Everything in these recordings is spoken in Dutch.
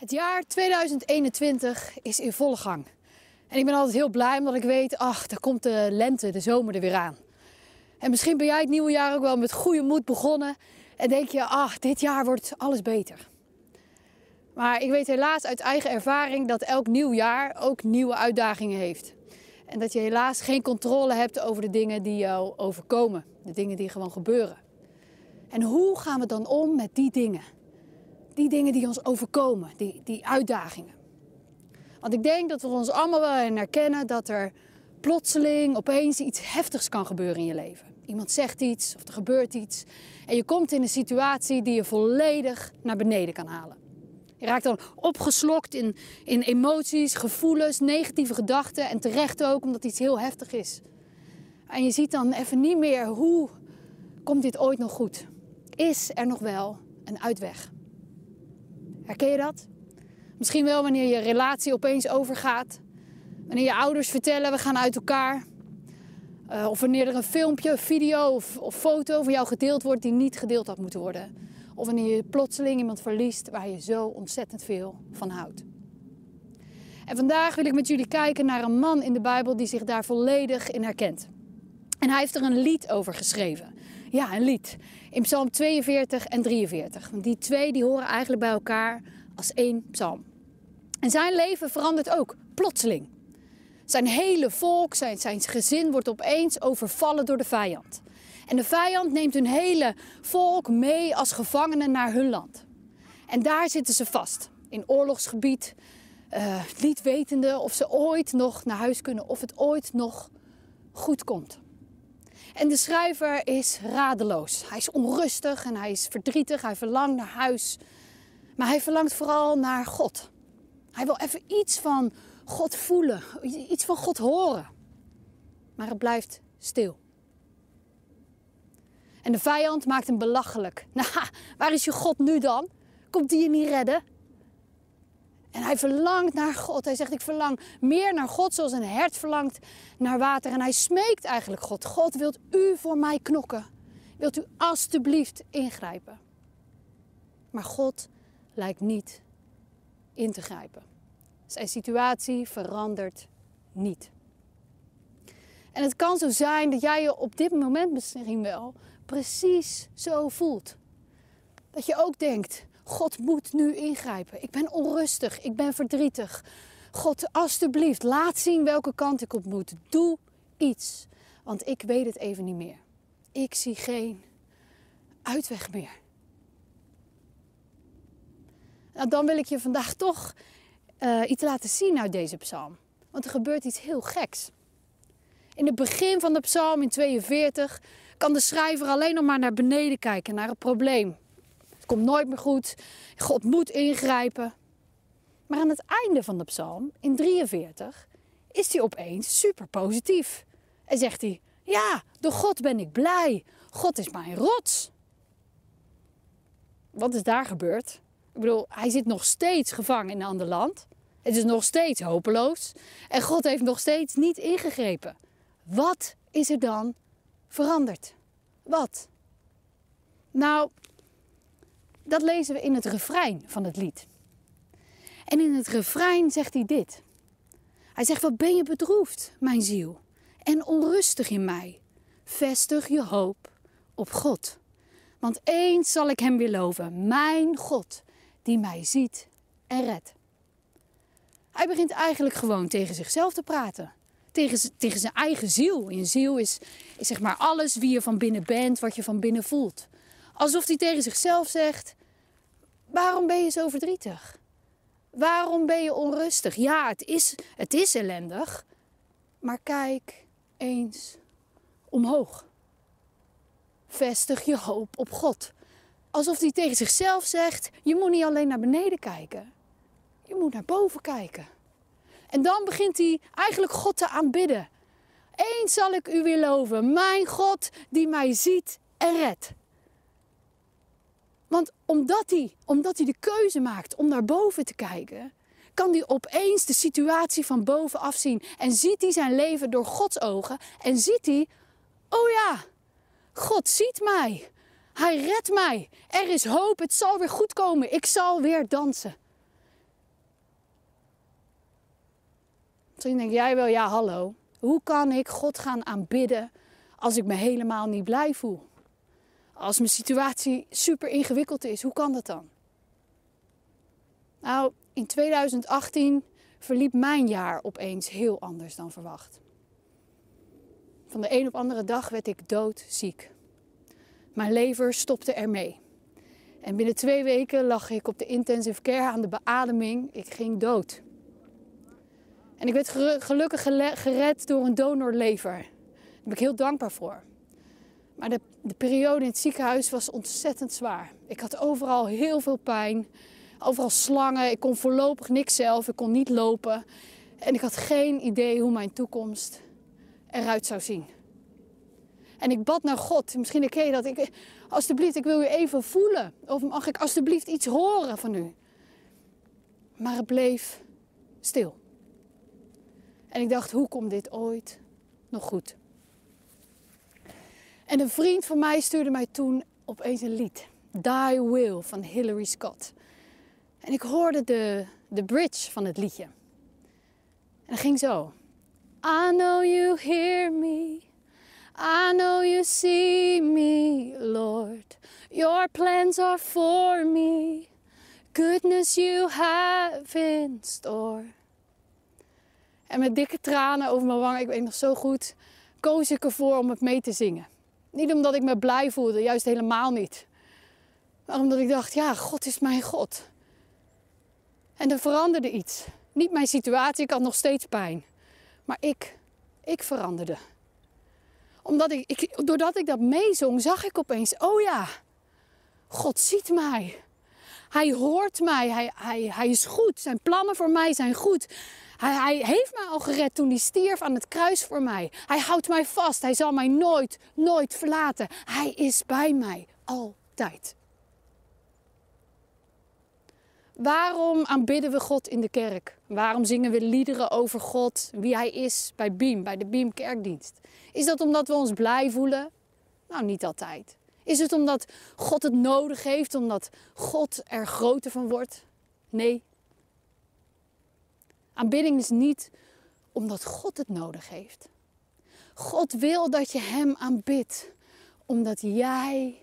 Het jaar 2021 is in volle gang. En ik ben altijd heel blij omdat ik weet, ach, daar komt de lente, de zomer er weer aan. En misschien ben jij het nieuwe jaar ook wel met goede moed begonnen. En denk je, ach, dit jaar wordt alles beter. Maar ik weet helaas uit eigen ervaring dat elk nieuw jaar ook nieuwe uitdagingen heeft. En dat je helaas geen controle hebt over de dingen die jou overkomen. De dingen die gewoon gebeuren. En hoe gaan we dan om met die dingen? Die dingen die ons overkomen, die, die uitdagingen. Want ik denk dat we ons allemaal wel herkennen dat er plotseling opeens iets heftigs kan gebeuren in je leven. Iemand zegt iets of er gebeurt iets. En je komt in een situatie die je volledig naar beneden kan halen. Je raakt dan opgeslokt in, in emoties, gevoelens, negatieve gedachten. En terecht ook, omdat iets heel heftig is. En je ziet dan even niet meer hoe komt dit ooit nog goed? Is er nog wel een uitweg? Herken je dat? Misschien wel wanneer je relatie opeens overgaat. Wanneer je ouders vertellen we gaan uit elkaar. Uh, of wanneer er een filmpje, video of, of, foto van jou gedeeld wordt die niet gedeeld had moeten worden. Of wanneer je plotseling iemand verliest waar je zo ontzettend veel van houdt. En vandaag wil ik met jullie kijken naar een man in de Bijbel die zich daar volledig in herkent. En hij heeft er een lied over geschreven. Ja, een lied. In Psalm 42 en 43. Want die twee die horen eigenlijk bij elkaar als één psalm. En zijn leven verandert ook, plotseling. Zijn hele volk, zijn, zijn gezin wordt opeens overvallen door de vijand. En de vijand neemt hun hele volk mee als gevangenen naar hun land. En daar zitten ze vast, in oorlogsgebied, uh, niet wetende of ze ooit nog naar huis kunnen, of het ooit nog goed komt. En de schrijver is radeloos. Hij is onrustig en hij is verdrietig. Hij verlangt naar huis. Maar hij verlangt vooral naar God. Hij wil even iets van God voelen, iets van God horen. Maar het blijft stil. En de vijand maakt hem belachelijk. Nou, waar is je God nu dan? Komt hij je niet redden? En hij verlangt naar God. Hij zegt: Ik verlang meer naar God zoals een hert verlangt naar water. En hij smeekt eigenlijk God: God, wilt u voor mij knokken? Wilt u alstublieft ingrijpen? Maar God lijkt niet in te grijpen. Zijn situatie verandert niet. En het kan zo zijn dat jij je op dit moment misschien wel precies zo voelt. Dat je ook denkt: God moet nu ingrijpen. Ik ben onrustig, ik ben verdrietig. God, alstublieft, laat zien welke kant ik op moet. Doe iets, want ik weet het even niet meer. Ik zie geen uitweg meer. Nou, dan wil ik je vandaag toch uh, iets laten zien uit deze psalm. Want er gebeurt iets heel geks. In het begin van de psalm in 42 kan de schrijver alleen nog maar naar beneden kijken, naar het probleem komt nooit meer goed. God moet ingrijpen. Maar aan het einde van de psalm, in 43, is hij opeens super positief. En zegt hij: Ja, door God ben ik blij. God is mijn rots. Wat is daar gebeurd? Ik bedoel, hij zit nog steeds gevangen in een ander land. Het is nog steeds hopeloos. En God heeft nog steeds niet ingegrepen. Wat is er dan veranderd? Wat? Nou, dat lezen we in het refrein van het lied. En in het refrein zegt hij dit. Hij zegt, wat ben je bedroefd, mijn ziel, en onrustig in mij. Vestig je hoop op God. Want eens zal ik hem weer loven, mijn God, die mij ziet en redt. Hij begint eigenlijk gewoon tegen zichzelf te praten. Tegen, tegen zijn eigen ziel. Je ziel is, is zeg maar alles wie je van binnen bent, wat je van binnen voelt. Alsof hij tegen zichzelf zegt: Waarom ben je zo verdrietig? Waarom ben je onrustig? Ja, het is, het is ellendig. Maar kijk eens omhoog. Vestig je hoop op God. Alsof hij tegen zichzelf zegt: Je moet niet alleen naar beneden kijken, je moet naar boven kijken. En dan begint hij eigenlijk God te aanbidden. Eens zal ik u weer loven, mijn God die mij ziet en redt. Want omdat hij, omdat hij de keuze maakt om naar boven te kijken, kan hij opeens de situatie van bovenaf zien. En ziet hij zijn leven door Gods ogen. En ziet hij, oh ja, God ziet mij. Hij redt mij. Er is hoop. Het zal weer goed komen. Ik zal weer dansen. Misschien denk jij wel, ja hallo. Hoe kan ik God gaan aanbidden als ik me helemaal niet blij voel? Als mijn situatie super ingewikkeld is, hoe kan dat dan? Nou, in 2018 verliep mijn jaar opeens heel anders dan verwacht. Van de een op andere dag werd ik doodziek. Mijn lever stopte ermee. En binnen twee weken lag ik op de intensive care aan de beademing. Ik ging dood. En ik werd gelukkig gered door een donorlever. Daar ben ik heel dankbaar voor. Maar de, de periode in het ziekenhuis was ontzettend zwaar. Ik had overal heel veel pijn. Overal slangen. Ik kon voorlopig niks zelf. Ik kon niet lopen. En ik had geen idee hoe mijn toekomst eruit zou zien. En ik bad naar God. Misschien herken je dat. Ik, alsjeblieft, ik wil u even voelen. Of mag ik alsjeblieft iets horen van u? Maar het bleef stil. En ik dacht, hoe komt dit ooit nog goed? En een vriend van mij stuurde mij toen opeens een lied. Die Will van Hillary Scott. En ik hoorde de, de bridge van het liedje. En dat ging zo. I know you hear me. I know you see me, Lord. Your plans are for me. Goodness you have in store. En met dikke tranen over mijn wangen, ik weet nog zo goed, koos ik ervoor om het mee te zingen. Niet omdat ik me blij voelde, juist helemaal niet. Maar omdat ik dacht, ja, God is mijn God. En er veranderde iets. Niet mijn situatie, ik had nog steeds pijn. Maar ik, ik veranderde. Omdat ik, ik, doordat ik dat meezong, zag ik opeens, oh ja, God ziet mij. Hij hoort mij, hij, hij, hij is goed. Zijn plannen voor mij zijn goed. Hij, hij heeft mij al gered toen hij stierf aan het kruis voor mij. Hij houdt mij vast. Hij zal mij nooit, nooit verlaten. Hij is bij mij altijd. Waarom aanbidden we God in de kerk? Waarom zingen we liederen over God, wie Hij is bij Beam, bij de Beam Kerkdienst? Is dat omdat we ons blij voelen? Nou, niet altijd. Is het omdat God het nodig heeft, omdat God er groter van wordt? Nee, Aanbidding is niet omdat God het nodig heeft. God wil dat je Hem aanbidt omdat jij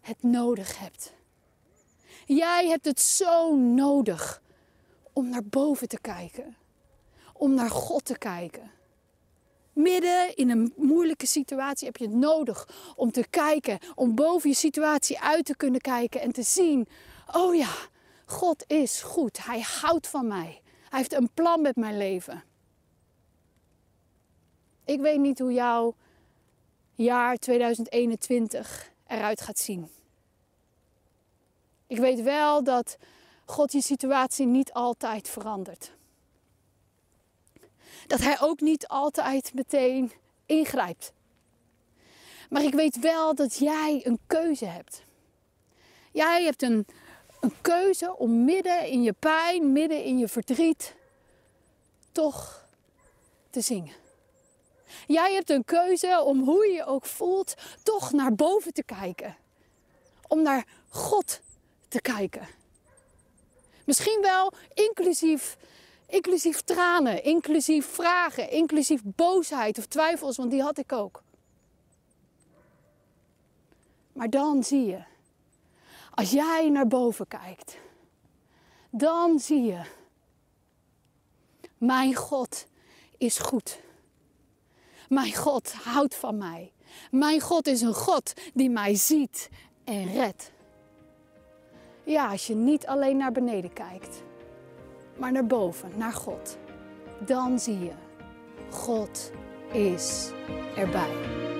het nodig hebt. Jij hebt het zo nodig om naar boven te kijken, om naar God te kijken. Midden in een moeilijke situatie heb je het nodig om te kijken, om boven je situatie uit te kunnen kijken en te zien: oh ja, God is goed, Hij houdt van mij. Hij heeft een plan met mijn leven. Ik weet niet hoe jouw jaar 2021 eruit gaat zien. Ik weet wel dat God je situatie niet altijd verandert. Dat Hij ook niet altijd meteen ingrijpt. Maar ik weet wel dat jij een keuze hebt. Jij hebt een een keuze om midden in je pijn, midden in je verdriet, toch te zingen. Jij hebt een keuze om hoe je je ook voelt, toch naar boven te kijken. Om naar God te kijken. Misschien wel inclusief, inclusief tranen, inclusief vragen, inclusief boosheid of twijfels, want die had ik ook. Maar dan zie je als jij naar boven kijkt, dan zie je, mijn God is goed. Mijn God houdt van mij. Mijn God is een God die mij ziet en redt. Ja, als je niet alleen naar beneden kijkt, maar naar boven, naar God, dan zie je, God is erbij.